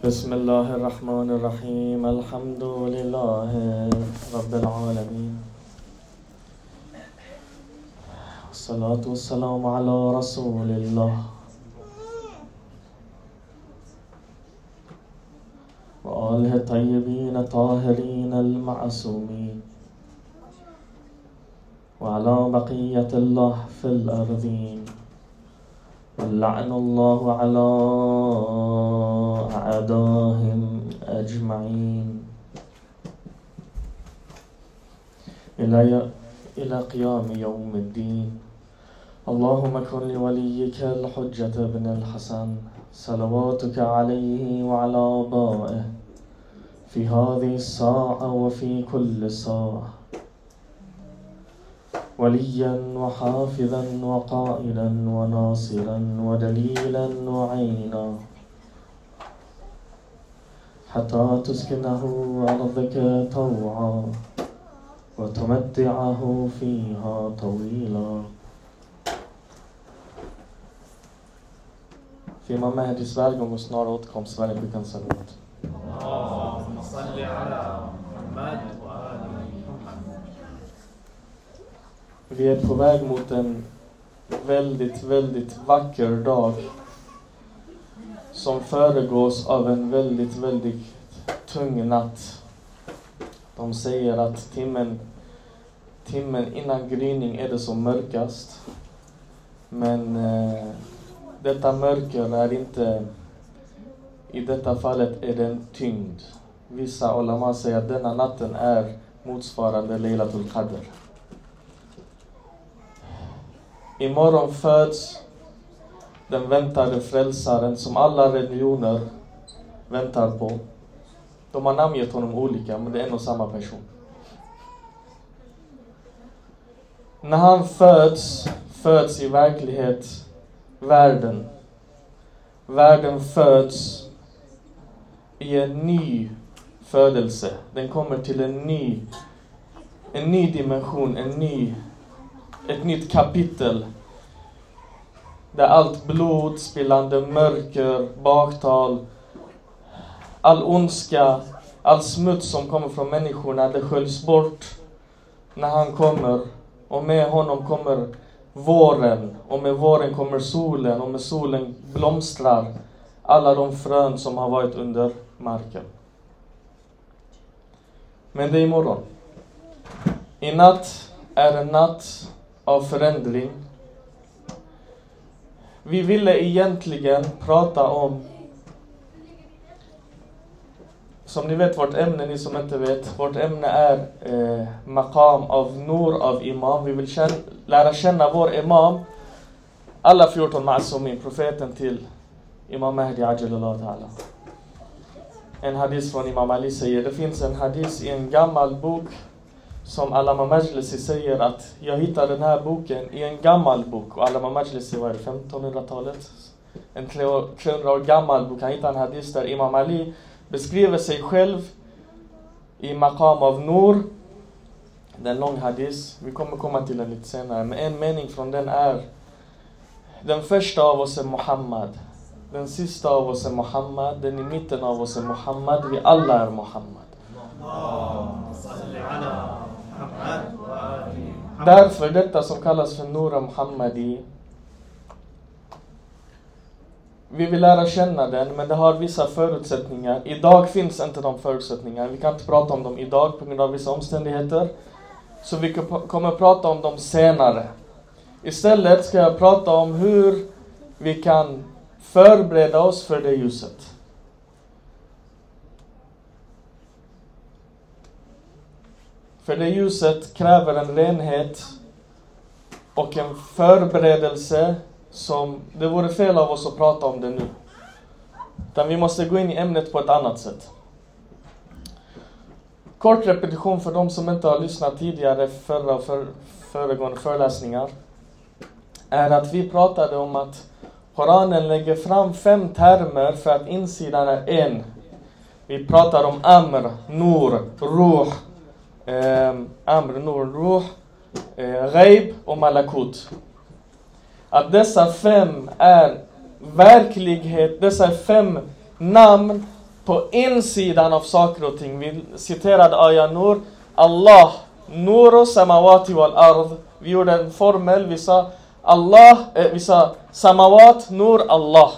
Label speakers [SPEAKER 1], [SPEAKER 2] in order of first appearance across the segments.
[SPEAKER 1] بسم الله الرحمن الرحيم. الحمد لله رب العالمين. والصلاة والسلام على رسول الله. وآله الطيبين الطاهرين المعصومين. وعلى بقية الله في الأرضين. ولعن الله على أعدائهم أجمعين. إلى إلى قيام يوم الدين. اللهم كن لوليك الحجة بن الحسن. صلواتك عليه وعلى آبائه. في هذه الساعة وفي كل ساعة. وليا وحافظا وقائلا وناصرا ودليلا وعينا. حتى تسكنه أرضك طوعا وتمتعه فيها طويلا في Imam Mahdis välgång och snara återkomst, Sverige brukar salut.
[SPEAKER 2] اللهم صل على محمد وآل محمد
[SPEAKER 1] Vi är på väg mot en väldigt, väldigt vacker dag som föregås av en väldigt, väldigt tung natt. De säger att timmen, timmen innan gryning är det som mörkast. Men eh, detta mörker är inte, i detta fallet är det en tyngd. Vissa ulama säger att denna natten är motsvarande Leilatul Qadr. Imorgon föds den väntade frälsaren som alla religioner väntar på. De har namngett honom olika, men det är en och samma person. När han föds, föds i verklighet världen. Världen föds i en ny födelse. Den kommer till en ny, en ny dimension, en ny ett nytt kapitel. Där allt blod, spillande mörker, baktal, all ondska, all smuts som kommer från människorna, det sköljs bort när han kommer. Och med honom kommer våren, och med våren kommer solen, och med solen blomstrar alla de frön som har varit under marken. Men det är imorgon. I natt är en natt av förändring. Vi ville egentligen prata om, som ni vet vårt ämne, ni som inte vet, vårt ämne är eh, Maqam av Nur av Imam. Vi vill känna, lära känna vår Imam, alla 14 Ma'asumin, profeten till Imam Mahdi Ajalullah Ta'ala. En hadis från Imam Ali säger, det finns en hadis i en gammal bok som Alama Majlisi säger att jag hittade den här boken i en gammal bok. Och Alama Majlisi, var det, 1500-talet? En 300 år gammal bok. Han hittade en hadis där Imam Ali beskriver sig själv i Maqam av Nur. Det är en lång hadis. Vi kommer komma till den lite senare. Men en mening från den är Den första av oss är Muhammad. Den sista av oss är Muhammad. Den i mitten av oss är Muhammad. Vi alla är Muhammad. Därför detta som kallas för Nura Muhammadi. Vi vill lära känna den, men det har vissa förutsättningar. Idag finns inte de förutsättningarna. Vi kan inte prata om dem idag på grund av vissa omständigheter. Så vi kommer prata om dem senare. Istället ska jag prata om hur vi kan förbereda oss för det ljuset. För det ljuset kräver en renhet och en förberedelse som det vore fel av oss att prata om det nu. Utan vi måste gå in i ämnet på ett annat sätt. Kort repetition för de som inte har lyssnat tidigare förra och för, föregående föreläsningar. Är att vi pratade om att Koranen lägger fram fem termer för att insidan är en. Vi pratar om Amr, Nur, Ruh, Ehm, Amr, Nur, Ruh, eh, Ghaib och Malakut. Att dessa fem är verklighet, dessa fem namn på insidan av saker och ting. Vi citerade Aya Nur. Allah, Nuru samawati wal ard. Vi gjorde en formel, vi sa Allah, eh, vi sa samawat, Nur, Allah.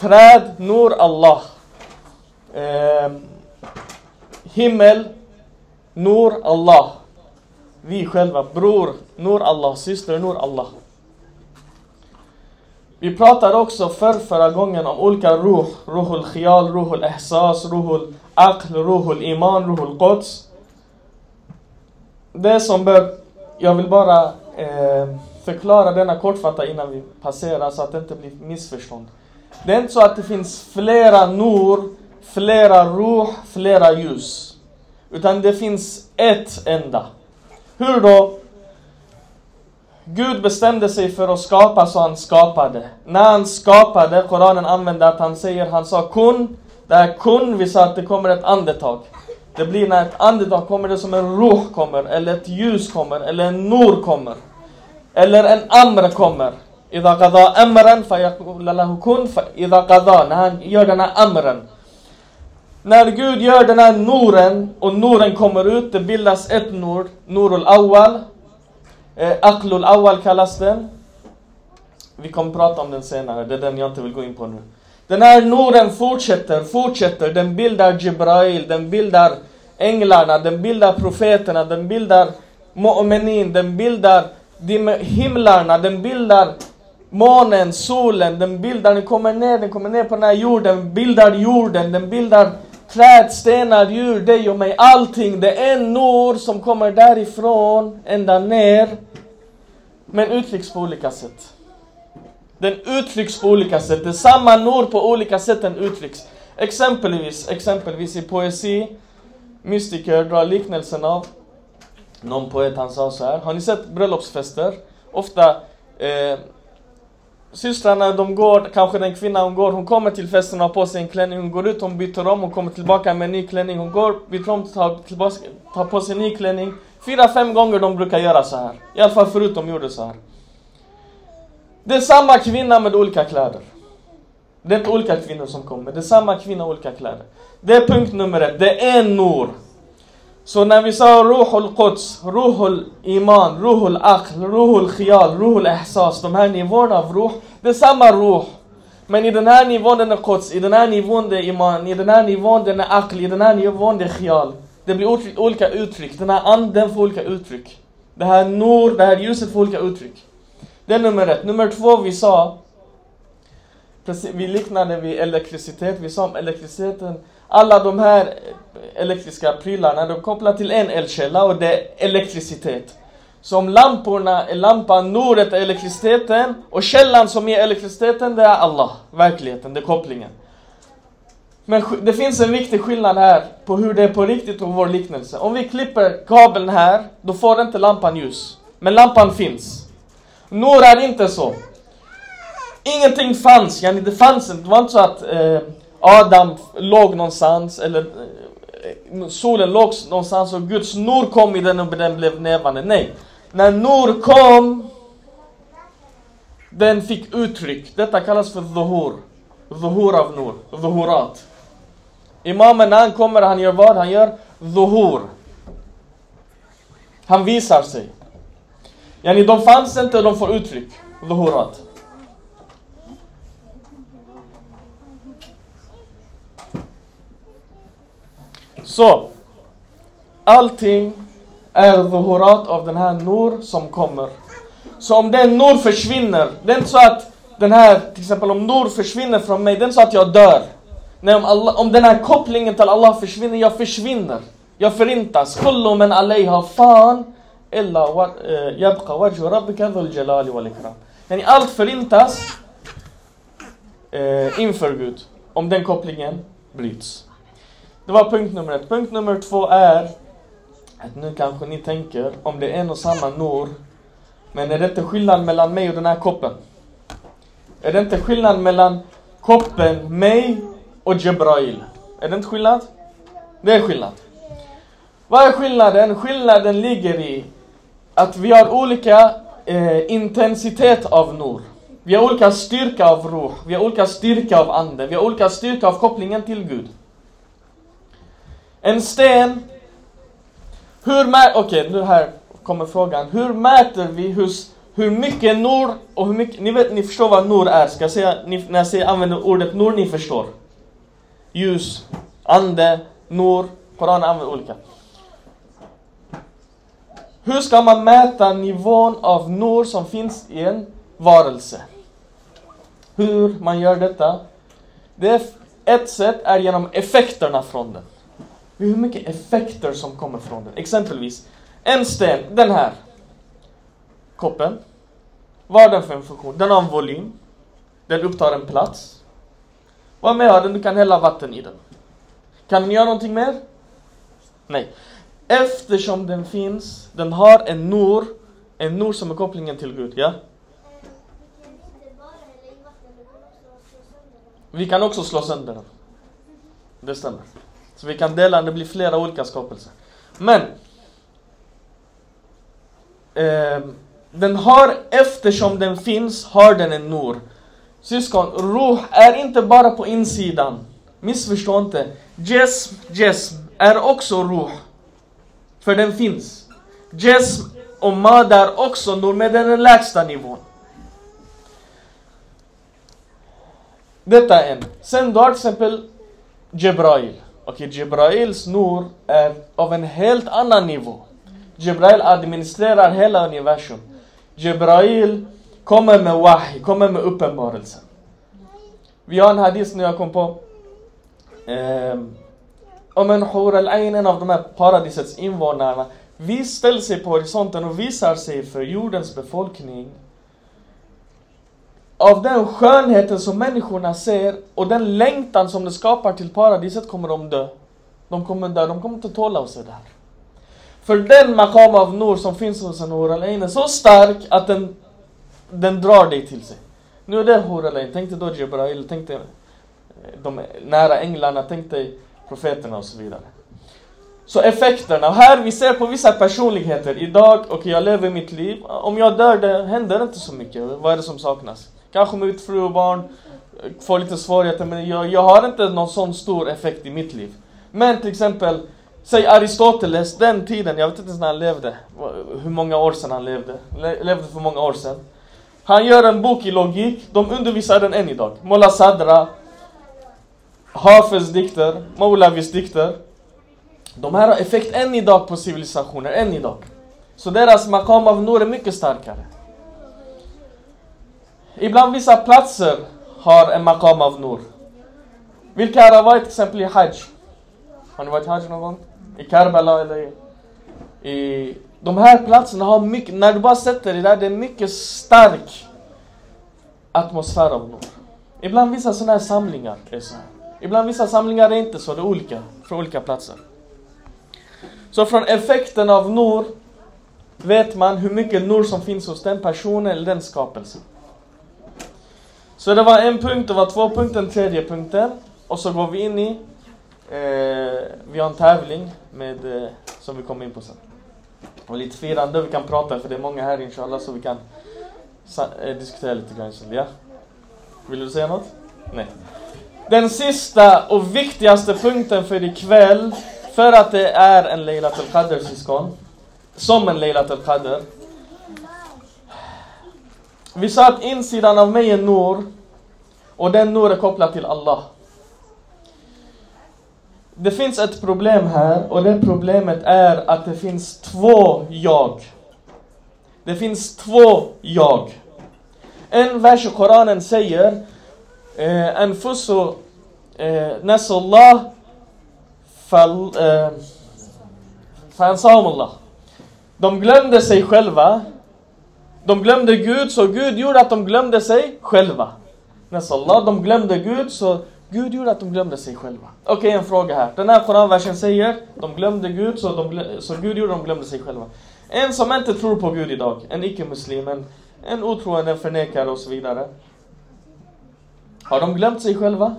[SPEAKER 1] Träd, Nur, Allah. Eh, himmel, Nur, Allah. Vi själva, bror, Nur, Allah. Syster, Nur, Allah. Vi pratade också för förra gången om olika ruh. Ruhul khiyal, ruhul ihsas, ruhul aql, ruhul iman, ruhul quds. Det som bör, jag vill bara eh, förklara denna kortfattat innan vi passerar så att det inte blir missförstånd. Det är inte så att det finns flera nur, flera ruh, flera ljus. Utan det finns ett enda. Hur då? Gud bestämde sig för att skapa så han skapade. När han skapade, Koranen använder att han säger, han sa kun. Det här kun, vi sa att det kommer ett andetag. Det blir när ett andetag kommer det som en ruh kommer, eller ett ljus kommer, eller en nur kommer. Eller en amr kommer. Idha qada amran fayaqula lahu kun, idha qada, när han gör den här amren. När Gud gör den här noren och noren kommer ut, det bildas ett nor, norul awal. Eh, aklul awal kallas den. Vi kommer prata om den senare, det är den jag inte vill gå in på nu. Den här noren fortsätter, fortsätter, den bildar Jibrail, den bildar änglarna, den bildar profeterna, den bildar mu'minin, den bildar himlarna, den bildar månen, solen, den bildar, den kommer ner, den kommer ner på den här jorden, bildar jorden, den bildar träd, stenar, djur, dig och mig, allting. Det är en nor som kommer därifrån ända ner. Men uttrycks på olika sätt. Den uttrycks på olika sätt. Det är samma nor på olika sätt den uttrycks. Exempelvis, exempelvis i poesi, mystiker drar liknelsen av någon poet han sa så här. Har ni sett bröllopsfester? Ofta eh, systrarna de går, kanske den kvinnan hon går, hon kommer till festen och har på sig en klänning, hon går ut, hon byter om, hon kommer tillbaka med en ny klänning, hon går, byter om, tar, tillbaka, tar på sig en ny klänning. Fyra, fem gånger de brukar göra så här. I alla fall förut de gjorde så här. Det är samma kvinna med olika kläder. Det är inte olika kvinnor som kommer, det är samma kvinna olika kläder. Det är punkt nummer ett, det är en nor. Så när vi sa Ruhul Quds, Ruhul Iman, Ruhul Aql, Ruhul Khiyal, Ruhul Ihsas, de här nivåerna av Ruh, det är samma Ruh. Men i den här nivån den är Quds, i den här nivån det är Iman, i den här nivån den är Aql, i den här nivån det är Khiyal. Det blir olika uttryck, den här anden får olika uttryck. Det här Nur, det här ljuset får olika uttryck. Det är nummer ett. Nummer två vi sa, vi liknade vid elektricitet, vi sa om elektriciteten alla de här elektriska prylarna, de kopplar till en eldkälla och det är elektricitet. Så lamporna är lampan, nuret är elektriciteten och källan som ger elektriciteten det är Allah, verkligheten, det är kopplingen. Men det finns en viktig skillnad här på hur det är på riktigt och vår liknelse. Om vi klipper kabeln här, då får inte lampan ljus. Men lampan finns. Nur är inte så. Ingenting fanns, yani det fanns inte. Det var inte så att eh, Adam låg någonstans, eller eh, solen låg någonstans och Guds nor kom i den och den blev levande. Nej. När nor kom, den fick uttryck. Detta kallas för dhuhur. Dhuhur av Nor, Dhuhurat. Imamen när han kommer, han gör vad? Han gör dhuhur. Han visar sig. Yani de fanns inte, de får uttryck. Dhuhurat. Så, allting är dhuhurat av den här Nur som kommer. Så om den Nur försvinner, det är inte så att den här, till exempel om Nur försvinner från mig, det är inte så att jag dör. Nej, om, Allah, om den här kopplingen till Allah försvinner, jag försvinner. Jag förintas. Kullu men alayha fan illa eh, yabqa wajhu rabbika dhul jalali wal ikram. Yani allt förintas eh, inför Gud. Om den kopplingen bryts. Det var punkt nummer ett. Punkt nummer två är att nu kanske ni tänker om det är en och samma Nur. Men är det inte skillnad mellan mig och den här koppen? Är det inte skillnad mellan koppen, mig och Jebrail? Är det inte skillnad? Det är skillnad. Vad är skillnaden? Skillnaden ligger i att vi har olika eh, intensitet av Nur. Vi har olika styrka av ruh, vi har olika styrka av Anden, vi har olika styrka av kopplingen till Gud. En sten, hur mäter, okej okay, nu här kommer frågan, hur mäter vi hur, hur mycket nor och hur mycket, ni vet, ni förstår vad nor är, ska jag säga, ni, när jag säger, använder ordet nor, ni förstår. Ljus, ande, nor, Koranen använder olika. Hur ska man mäta nivån av nor som finns i en varelse? Hur man gör detta? Det är, ett sätt är genom effekterna från den. Hur mycket effekter som kommer från den. Exempelvis, en sten, den här. Koppen. Vad har den för en funktion? Den har en volym. Den upptar en plats. Vad mer har den? Du kan hälla vatten i den. Kan den göra någonting mer? Nej. Eftersom den finns, den har en nor, en nor som är kopplingen till Gud, ja? Vi kan också slå sönder den. Det stämmer. Så vi kan dela det blir flera olika skapelser. Men eh, den har, eftersom den finns, har den en nor. Syskon, ruh är inte bara på insidan. Missförstå inte. Jesm, jesm är också ruh. För den finns. Jesm och mad är också nur, men den är lägsta nivån. Detta är en. Sen du har till exempel Jebrail. Okej, okay, Jebrails nur är av en helt annan nivå. Jebrail administrerar hela universum. Jebrail kommer med wahi, kommer med uppenbarelsen. Vi har en hadith nu jag kom på. Eh, om en hur al-ain, en av de här paradisets invånarna, Vi ställer sig på horisonten och visar sig för jordens befolkning. Av den skönheten som människorna ser och den längtan som det skapar till paradiset kommer de dö. De kommer dö, de kommer inte tåla att se det här. För den maqam av nur som finns hos en hur är så stark att den, den drar dig till sig. Nu är det hur tänk dig då Jibrail, tänk dig eh, de nära änglarna, tänk dig profeterna och så vidare. Så effekterna, här vi ser på vissa personligheter. Idag, och okay, jag lever mitt liv. Om jag dör, det händer inte så mycket. Vad är det som saknas? Kanske med fru och barn, eh, får lite svårigheter, men jag, jag har inte någon sån stor effekt i mitt liv. Men till exempel, säg Aristoteles, den tiden, jag vet inte ens när han levde, hur många år sedan han levde, Le levde för många år sedan. Han gör en bok i logik, de undervisar den än idag. Molla Sadra, Hafez dikter, Maulavis dikter. De här har effekt än idag på civilisationer, än idag. Så deras makam av nur är mycket starkare. Ibland vissa platser har en maqam av nur. Vilka har varit till exempel i Hajj? Har ni varit i Hajj någon gång? I Karbala eller i... i de här platserna har mycket, när du bara sätter dig där, det är mycket stark atmosfär av nur. Ibland vissa sådana här samlingar är så. Ibland vissa samlingar är inte så, det är olika från olika platser. Så från effekten av Nur vet man hur mycket Nur som finns hos den personen eller den skapelsen. Så det var en punkt, det var två punkter, den tredje punkten. Och så går vi in i, eh, vi har en tävling med, eh, som vi kommer in på sen. Och lite firande, vi kan prata för det är många här inshallah så vi kan eh, diskutera lite grann. Ja? Vill du säga något? Nej. Den sista och viktigaste punkten för ikväll, för att det är en Leilat al-Qadr syskon, som en Leilat al-Qadr. Vi sa att insidan av mig är Nur och den Nur är kopplad till Allah. Det finns ett problem här och det problemet är att det finns två jag. Det finns två jag. En vers i Koranen säger eh, Anfusu eh, nasallah fansahumullah. Eh, De glömde sig själva de glömde Gud, så Gud gjorde att de glömde sig själva. Nasallah, de glömde Gud, så Gud gjorde att de glömde sig själva. Okej, okay, en fråga här. Den här Koranversen säger, de glömde Gud, så, de glömde, så Gud gjorde att de glömde sig själva. En som inte tror på Gud idag, en icke-muslim, en, en otroende, en förnekare och så vidare. Har de glömt sig själva?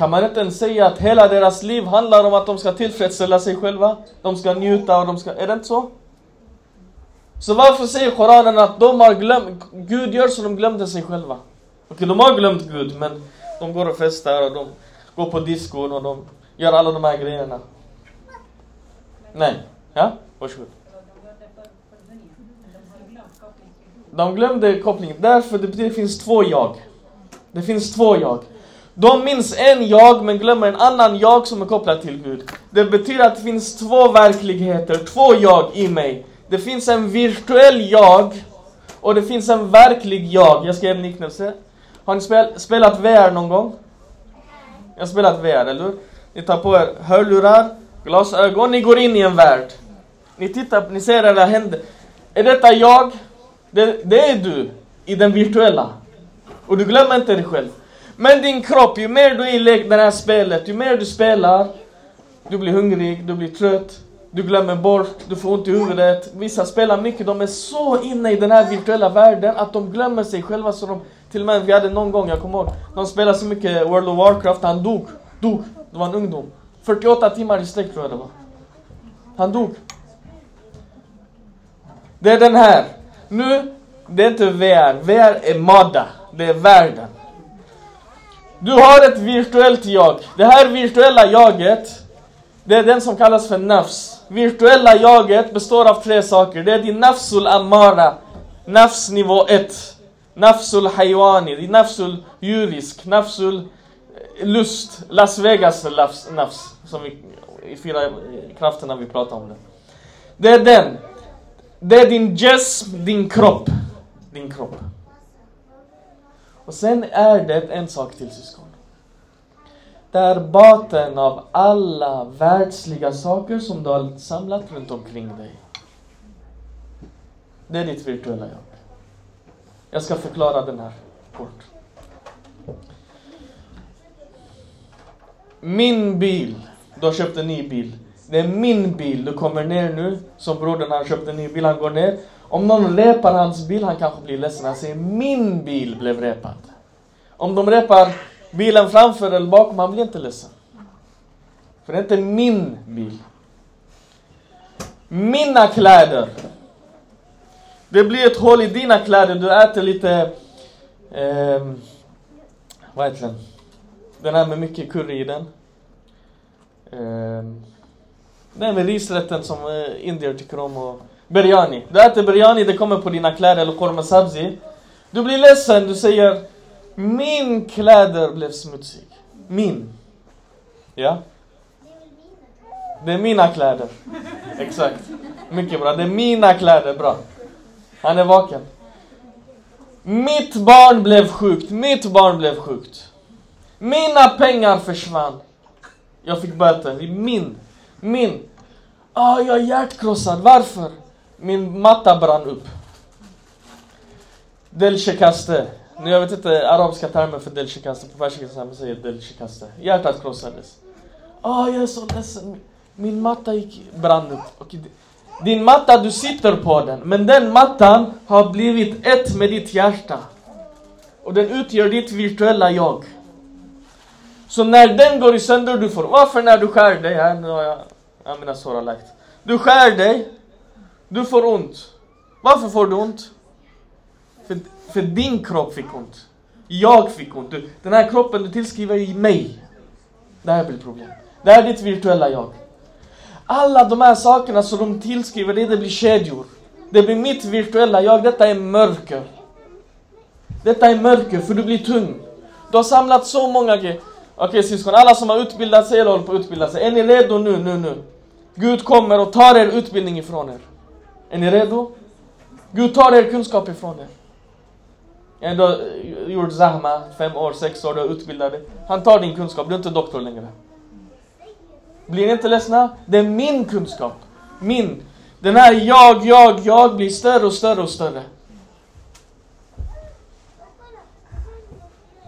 [SPEAKER 1] Kan man inte ens säga att hela deras liv handlar om att de ska tillfredsställa sig själva? De ska njuta och de ska... Är det inte så? Så varför säger Koranen att de har glömt, Gud gör så de glömde sig själva? Okej, de har glömt Gud, men de går och festar och de går på diskon och de gör alla de här grejerna. Nej. Ja? Varsågod. De glömde kopplingen. Därför det, det finns två jag. Det finns två jag. De minns en jag men glömmer en annan jag som är kopplad till Gud. Det betyder att det finns två verkligheter, två jag i mig. Det finns en virtuell jag och det finns en verklig jag. Jag ska ge en liknelse. Har ni spel, spelat VR någon gång? Jag har spelat VR, eller hur? Ni tar på er hörlurar, glasögon, ni går in i en värld. Ni tittar, ni ser era händer. Är detta jag? Det, det är du i den virtuella. Och du glömmer inte dig själv. Men din kropp, ju mer du är i det här spelet, ju mer du spelar, du blir hungrig, du blir trött, du glömmer bort, du får ont i huvudet. Vissa spelar mycket, de är så inne i den här virtuella världen att de glömmer sig själva så de till och med, vi hade någon gång, jag kommer ihåg, de spelade så mycket World of Warcraft, han dog. Dog. Det var en ungdom. 48 timmar i sträck tror jag det var. Han dog. Det är den här. Nu, det är inte VR. VR är Mada. Det är världen. Du har ett virtuellt jag. Det här virtuella jaget, det är den som kallas för nafs. Virtuella jaget består av tre saker. Det är din nafsul amara, nafs nivå 1. Nafsul haywani, din nafsul Jurisk, nafsul eh, lust, Las Vegas nafs, nafs som vi, i fyra krafterna vi pratar om det. Det är den. Det är din jesm, din kropp. Din kropp. Och sen är det en sak till syskon. Det är baten av alla världsliga saker som du har samlat runt omkring dig. Det är ditt virtuella jag. Jag ska förklara den här kort. Min bil. Du har köpt en ny bil. Det är min bil. Du kommer ner nu. Som brodern, han köpte en ny bil, han går ner. Om någon repar hans bil, han kanske blir ledsen. Han säger min bil blev repad. Om de repar bilen framför eller bakom, han blir inte ledsen. För det är inte min bil. Mina kläder. Det blir ett hål i dina kläder, du äter lite... Eh, vad heter den? Den här med mycket curry i den. Eh, den med risrätten som eh, indier tycker om och biryani. Du äter biryani, det kommer på dina kläder eller korma sabzi. Du blir ledsen, du säger min kläder blev smutsig. Min. Ja? Det är mina kläder. Exakt. Mycket bra. Det är mina kläder. Bra. Han är vaken. Mitt barn blev sjukt. Mitt barn blev sjukt. Mina pengar försvann. Jag fick böter. Min. Min. Ah, jag är hjärtkrossad. Varför? Min matta brann upp. Delshekaste. Nu jag vet inte arabiska termer för delshekaste. På persiska man säger delshekaste. Hjärtat krossades. Ah, jag är så ledsen. Min matta gick, brann upp. Okay. Din matta, du sitter på den. Men den mattan har blivit ett med ditt hjärta. Och den utgör ditt virtuella jag. Så när den går i sönder, du får... Varför när du skär dig? Här, nu har jag, jag mina sår har lagt. Du skär dig. Du får ont. Varför får du ont? För, din kropp fick ont. Jag fick ont. Du, den här kroppen du tillskriver i mig. Det här blir problem. Det här är ditt virtuella jag. Alla de här sakerna som de tillskriver dig, det blir kedjor. Det blir mitt virtuella jag. Detta är mörker. Detta är mörker, för du blir tung. Du har samlat så många grejer. Okej syskon, alla som har utbildat sig eller håller på att utbilda sig. Är ni redo nu, nu, nu? Gud kommer och tar er utbildning ifrån er. Är ni redo? Gud tar er kunskap ifrån er. Eh, jag ändå eh, gjort Zahma, fem år, sex år, du är utbildad. Han tar din kunskap, du är inte doktor längre. Blir ni inte ledsna? Det är min kunskap. Min. Den här jag, jag, jag blir större och större och större.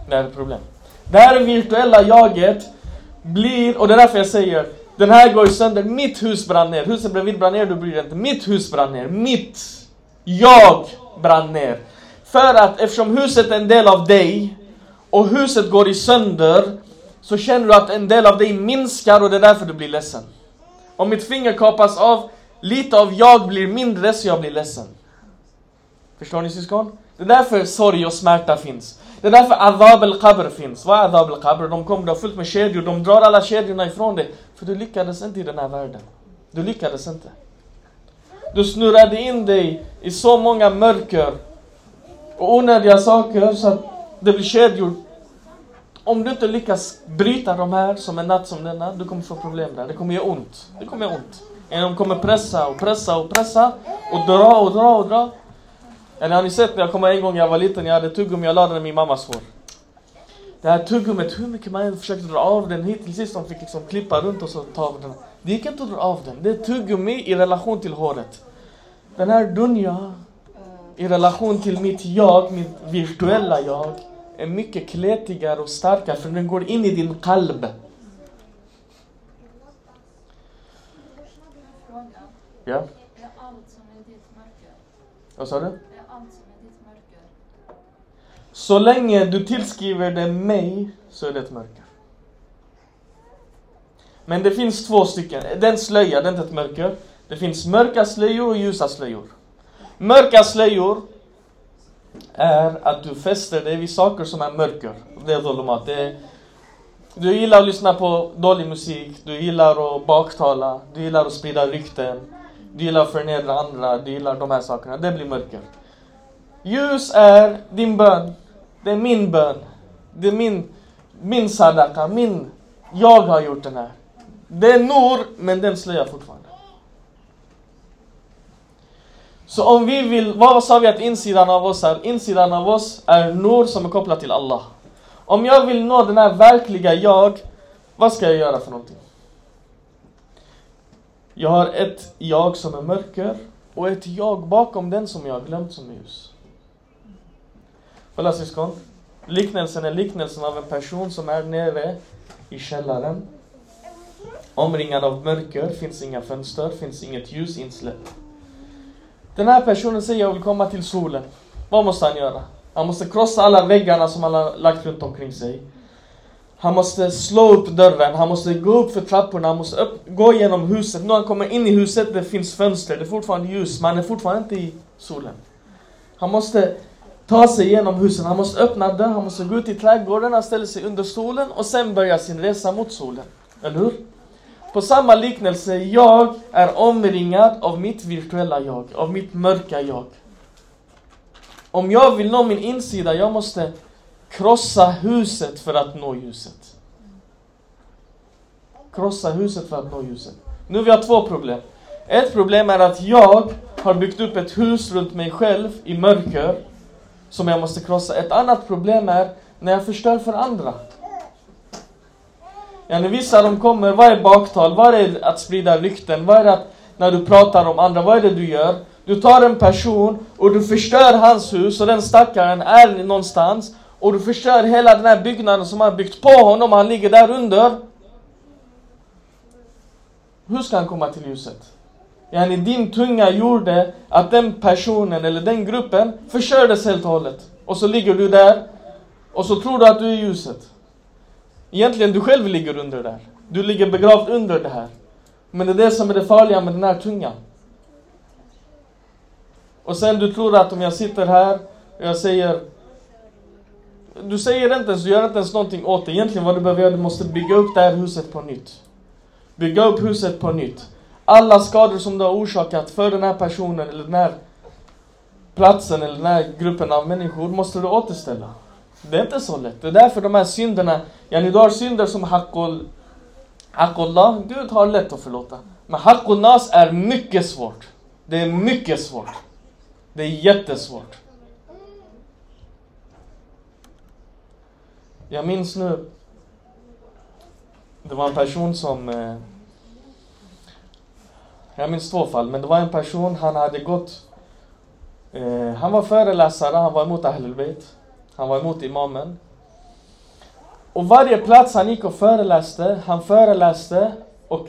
[SPEAKER 1] Det här är ett problem. Det här virtuella jaget blir, och det är därför jag säger, den här går sönder, mitt hus brann ner, huset bredvid brann ner, du bryr dig inte. Mitt hus brann ner, mitt jag brann ner. För att eftersom huset är en del av dig och huset går i sönder så känner du att en del av dig minskar och det är därför du blir ledsen. Om mitt finger kapas av, lite av jag blir mindre så jag blir ledsen. Förstår ni syskon? Det är därför sorg och smärta finns. Det är därför Adab al-Qabr finns. Vad är Adab al-Qabr? De kommer, du fullt med kedjor, de drar alla kedjorna ifrån dig. För du lyckades inte i den här världen. Du lyckades inte. Du snurrade in dig i så många mörker och onödiga saker så att det blir kedjor. Om du inte lyckas bryta de här som en natt som denna, du kommer få problem där. Det kommer göra ont. Det kommer göra ont. De kommer pressa och pressa och pressa och dra och dra och dra. Eller har ni sett när jag kom en gång när jag var liten, jag hade tuggummi, jag la den i min mammas hår. Det här tuggummit, hur mycket man än försökte dra av den hit till sist de fick liksom klippa runt och så ta av den. Det gick inte att dra av den. Det är tuggummi i relation till håret. Den här dunja i relation till mitt jag, mitt virtuella jag, är mycket kletigare och starkare för den går in i din kalb. Ja,
[SPEAKER 3] Är allt som är ditt mörker?
[SPEAKER 1] vad sa du?
[SPEAKER 3] Är allt som är ditt mörker?
[SPEAKER 1] Så länge du tillskriver det mig så är det ett mörker. Men det finns två stycken. Den slöja, det är inte ett mörker. Det finns mörka slöjor och ljusa slöjor. Mörka slöjor är att du fäster dig vid saker som är mörker. Det är Dolomat. Du gillar att lyssna på dålig musik, du gillar att baktala, du gillar att sprida rykten, du gillar att förnedra andra, du gillar de här sakerna. Det blir mörker. Ljus är din bön. Det är min bön. Det är min, min sadaka, min... Jag har gjort den här. Det är Nor, men den slöjar fortfarande. Så om vi vill, vad sa vi att insidan av oss är? Insidan av oss är Nor som är kopplad till Allah. Om jag vill nå den här verkliga jag, vad ska jag göra för någonting? Jag har ett jag som är mörker och ett jag bakom den som jag har glömt som är ljus. Kolla syskon. Liknelsen är liknelsen av en person som är nere i källaren. Omringad av mörker, finns inga fönster, finns inget ljus insläppt. Den här personen säger jag vill komma till solen. Vad måste han göra? Han måste krossa alla väggarna som han har lagt runt omkring sig. Han måste slå upp dörren, han måste gå upp för trapporna, han måste upp, gå igenom huset. När han kommer in i huset, det finns fönster, det är fortfarande ljus, men han är fortfarande inte i solen. Han måste ta sig igenom husen, han måste öppna dörren, han måste gå ut i trädgården, han ställer sig under solen och sen börja sin resa mot solen. Eller hur? På samma liknelse, jag är omringad av mitt virtuella jag, av mitt mörka jag. Om jag vill nå min insida, jag måste krossa huset för att nå ljuset. Krossa huset för att nå ljuset. Nu vi har två problem. Ett problem är att jag har byggt upp ett hus runt mig själv i mörker som jag måste krossa. Ett annat problem är när jag förstör för andra. Yani vissa de kommer, vad är baktal? Vad är att sprida rykten? Vad är det att, när du pratar om andra, vad är det du gör? Du tar en person och du förstör hans hus och den stackaren är någonstans och du förstör hela den här byggnaden som han byggt på honom, och han ligger där under. Hur ska han komma till ljuset? Yani din tunga gjorde att den personen eller den gruppen förstördes helt och hållet. Och så ligger du där och så tror du att du är ljuset. Egentligen du själv ligger under det där. Du ligger begravd under det här. Men det är det som är det farliga med den här tungan. Och sen du tror att om jag sitter här och jag säger Du säger inte ens, du gör inte ens någonting åt det. Egentligen vad du behöver göra, du måste bygga upp det här huset på nytt. Bygga upp huset på nytt. Alla skador som du har orsakat för den här personen eller den här platsen eller den här gruppen av människor måste du återställa. Det är inte så lätt. Det är därför de här synderna, yani du har synder som haqqul, haqqullah, Gud har lätt att förlåta. Men haqqul nas är mycket svårt. Det är mycket svårt. Det är jättesvårt. Jag minns nu, det var en person som eh, jag minns två fall, men det var en person, han hade gått... Eh, han var föreläsare, han var emot Ahlul Bayt. Han var emot imamen. Och varje plats han gick och föreläste, han föreläste och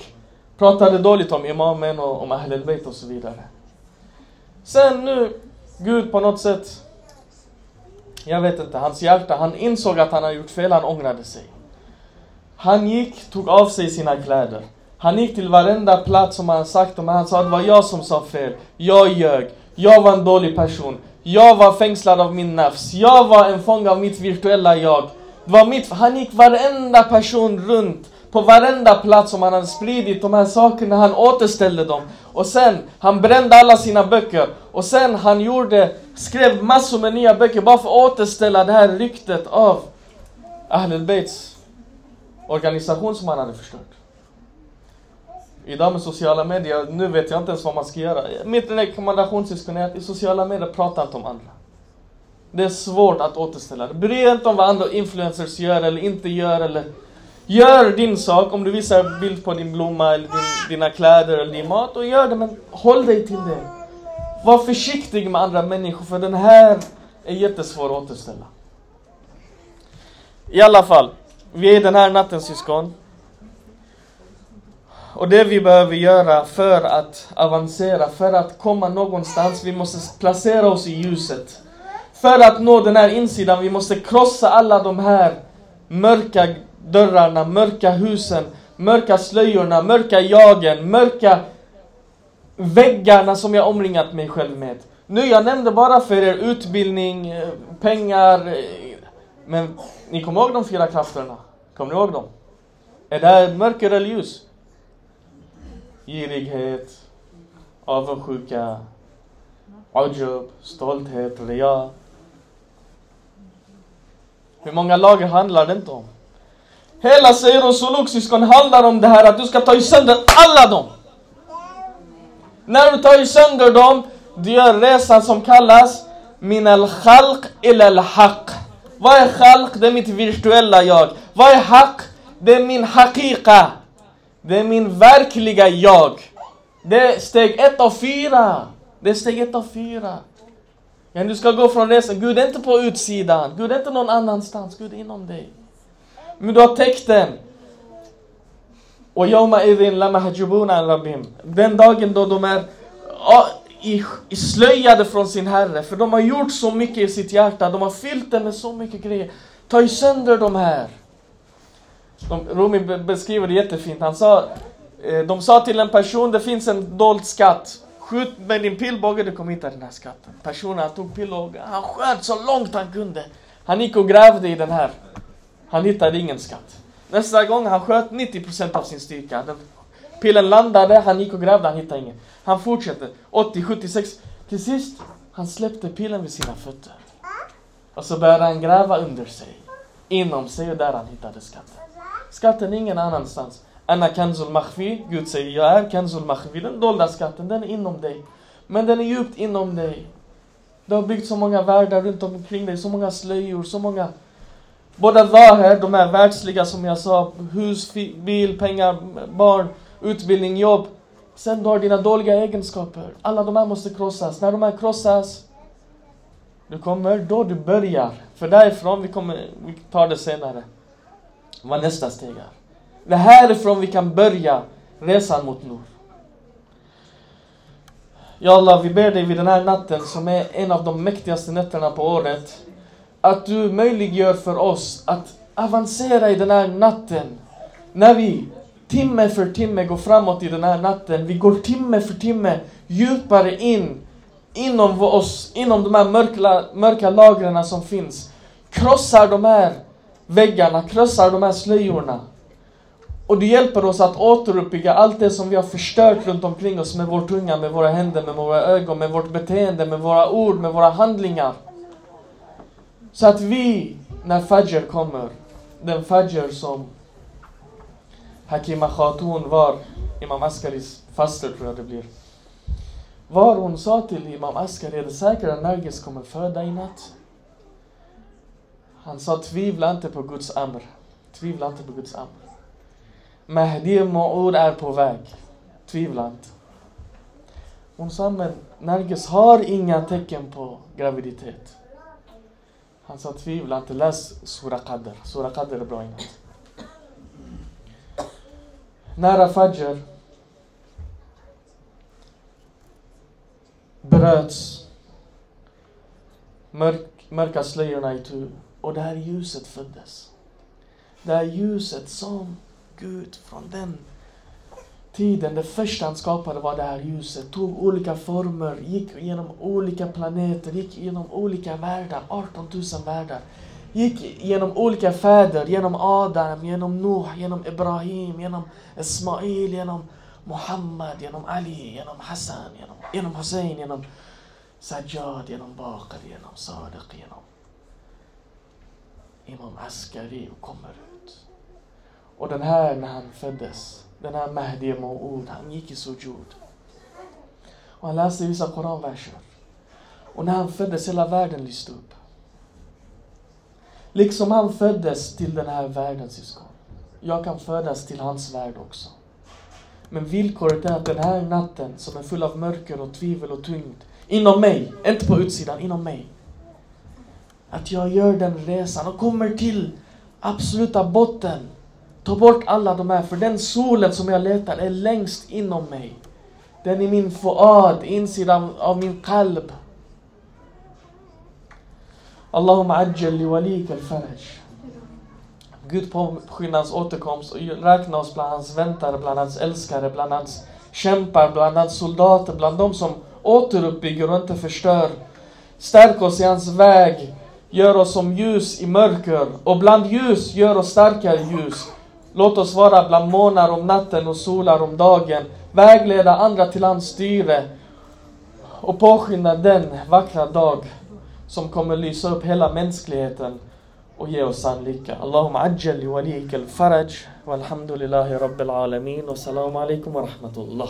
[SPEAKER 1] pratade dåligt om imamen och om Ahlul Bayt och så vidare. Sen nu, Gud på något sätt, jag vet inte, hans hjärta, han insåg att han hade gjort fel, han ångrade sig. Han gick, tog av sig sina kläder. Han gick till varenda plats som han sagt om, han sa att det var jag som sa fel. Jag ljög. Jag var en dålig person. Jag var fängslad av min nafs. Jag var en fånge av mitt virtuella jag. Det var mitt, han gick varenda person runt. På varenda plats som han hade spridit de här sakerna, han återställde dem. Och sen, han brände alla sina böcker. Och sen han gjorde, skrev massor med nya böcker bara för att återställa det här ryktet av Ahlul Beits organisation som han hade förstört. Idag med sociala medier, nu vet jag inte ens vad man ska göra. Mitt rekommendationssyskon är att i sociala medier prata inte om andra. Det är svårt att återställa det. Bry dig inte om vad andra influencers gör eller inte gör eller Gör din sak, om du visar bild på din blomma eller din, dina kläder eller din mat, och gör det men håll dig till det. Var försiktig med andra människor för den här är jättesvår att återställa. I alla fall, vi är den här natten syskon. Och det vi behöver göra för att avancera, för att komma någonstans, vi måste placera oss i ljuset. För att nå den här insidan, vi måste krossa alla de här mörka dörrarna, mörka husen, mörka slöjorna, mörka jagen, mörka väggarna som jag omringat mig själv med. Nu, jag nämnde bara för er utbildning, eh, pengar, eh, men ni kommer ihåg de fyra krafterna? Kommer ni ihåg dem? Är det här mörker eller ljus? Girighet, avundsjuka, ajab, stolthet, ria. Hur många lager handlar det inte om? Hela Seir och Suluk syskon handlar om det här att du ska ta sönder alla dem. När du tar sönder dem, du gör resan som kallas min al khalq il al haq. Vad är khalq? Det är mitt virtuella jag. Vad är haq? Det är min haqiqa. Det är min verkliga jag. Det är steg ett av fyra. Det är steg ett av fyra. Men du ska gå från resan. Gud är inte på utsidan. Gud är inte någon annanstans. Gud är inom dig. Men du har täckt den. Och Yoma idin lamahjubuna rabbim. Den dagen då de är i, slöjade från sin Herre. För de har gjort så mycket i sitt hjärta. De har fyllt det med så mycket grejer. Ta ju sönder de här. De, Rumi beskriver det jättefint. Han sa, eh, de sa till en person, det finns en dold skatt. Skjut med din pilbåge, du kommer hitta den här skatten. Personen tog pilbågen, han sköt så långt han kunde. Han gick och grävde i den här. Han hittade ingen skatt. Nästa gång han sköt 90% av sin styrka. Den, pilen landade, han gick och grävde, han hittade ingen. Han fortsatte. 80, 76. Till sist, han släppte pilen vid sina fötter. Och så började han gräva under sig. Inom sig och där han hittade skatten. Skatten är ingen annanstans. Anna kanzul mahfi, Gud säger jag är kanzul mahfi, Den dolda skatten, den är inom dig. Men den är djupt inom dig. Du har byggt så många världar runt omkring dig, så många slöjor, så många Båda här, de är världsliga som jag sa, hus, bil, pengar, barn, utbildning, jobb. Sen du har dina dåliga egenskaper. Alla de här måste krossas. När de här krossas, du kommer då du börjar. För därifrån, vi kommer, vi tar det senare. Vad nästa steg är. Det är härifrån vi kan börja resan mot Nur. Ja Allah, vi ber dig vid den här natten som är en av de mäktigaste nätterna på året att du möjliggör för oss att avancera i den här natten. När vi timme för timme går framåt i den här natten, vi går timme för timme djupare in inom oss, inom de här mörka, mörka lagren som finns. Krossar de här väggarna, krossar de här slöjorna. Och det hjälper oss att återuppbygga allt det som vi har förstört runt omkring oss med vår tunga, med våra händer, med våra ögon, med vårt beteende, med våra ord, med våra handlingar. Så att vi, när Fajr kommer, den Fajr som Hakima Khatun var, Imam Askaris faster tror jag det blir. Var hon sa till Imam Askari, är det säkert att Nargis kommer föda i natt? Han sa, tvivla inte på Guds amr. Tvivla inte på Guds amr. Mahdi Ma'ud är på väg. Tvivla inte. Hon sa, men Nargis har inga tecken på graviditet. Han sa tvivla inte, läs Sura Qadr. Sura Qadr är bra innan. Nära Fajr bröts mörk, mörka slöjorna itu och det här ljuset föddes. Det här ljuset som Gud från den tiden, det första han skapade var det här ljuset. Tog olika former, gick genom olika planeter, gick genom olika världar, 18 000 världar. Gick genom olika fäder, genom Adam, genom Nuh, genom Ibrahim, genom Ismail, genom Muhammad, genom Ali, genom Hassan, genom, genom Hussein, genom Sajjad, genom Bakr, genom Sadiq, genom Imam Askari och kommer ut. Och den här när han föddes, den här Mahdi Maud, han gick i sujud. Och han läste vissa koranverser. Och när han föddes, hela världen lyste upp. Liksom han föddes till den här världen, syskon. Jag kan födas till hans värld också. Men villkoret är att den här natten som är full av mörker och tvivel och tyngd, inom mig, inte på utsidan, inom mig. Att jag gör den resan och kommer till absoluta botten. Ta bort alla de här, för den solen som jag letar är längst inom mig. Den är min fuad, insidan av min kalb. Allahumma ajjal li walik al-faraj. Gud påskynda hans återkomst och räkna oss bland hans väntare, bland hans älskare, bland hans kämpar, bland hans soldater, bland de som återuppbygger och inte förstör. Stärk oss i hans väg, gör oss som ljus i mörker och bland ljus gör oss starkare ljus. Låt oss vara bland månar om natten och solar om dagen. Vägleda andra till hans styre och påskynda den vackra dag som kommer lysa upp hela mänskligheten och ge oss sann lycka. Allahumma ajjal li waliyik al-faraj walhamdulillahi rabbil alamin wa salam alaikum wa rahmatullah.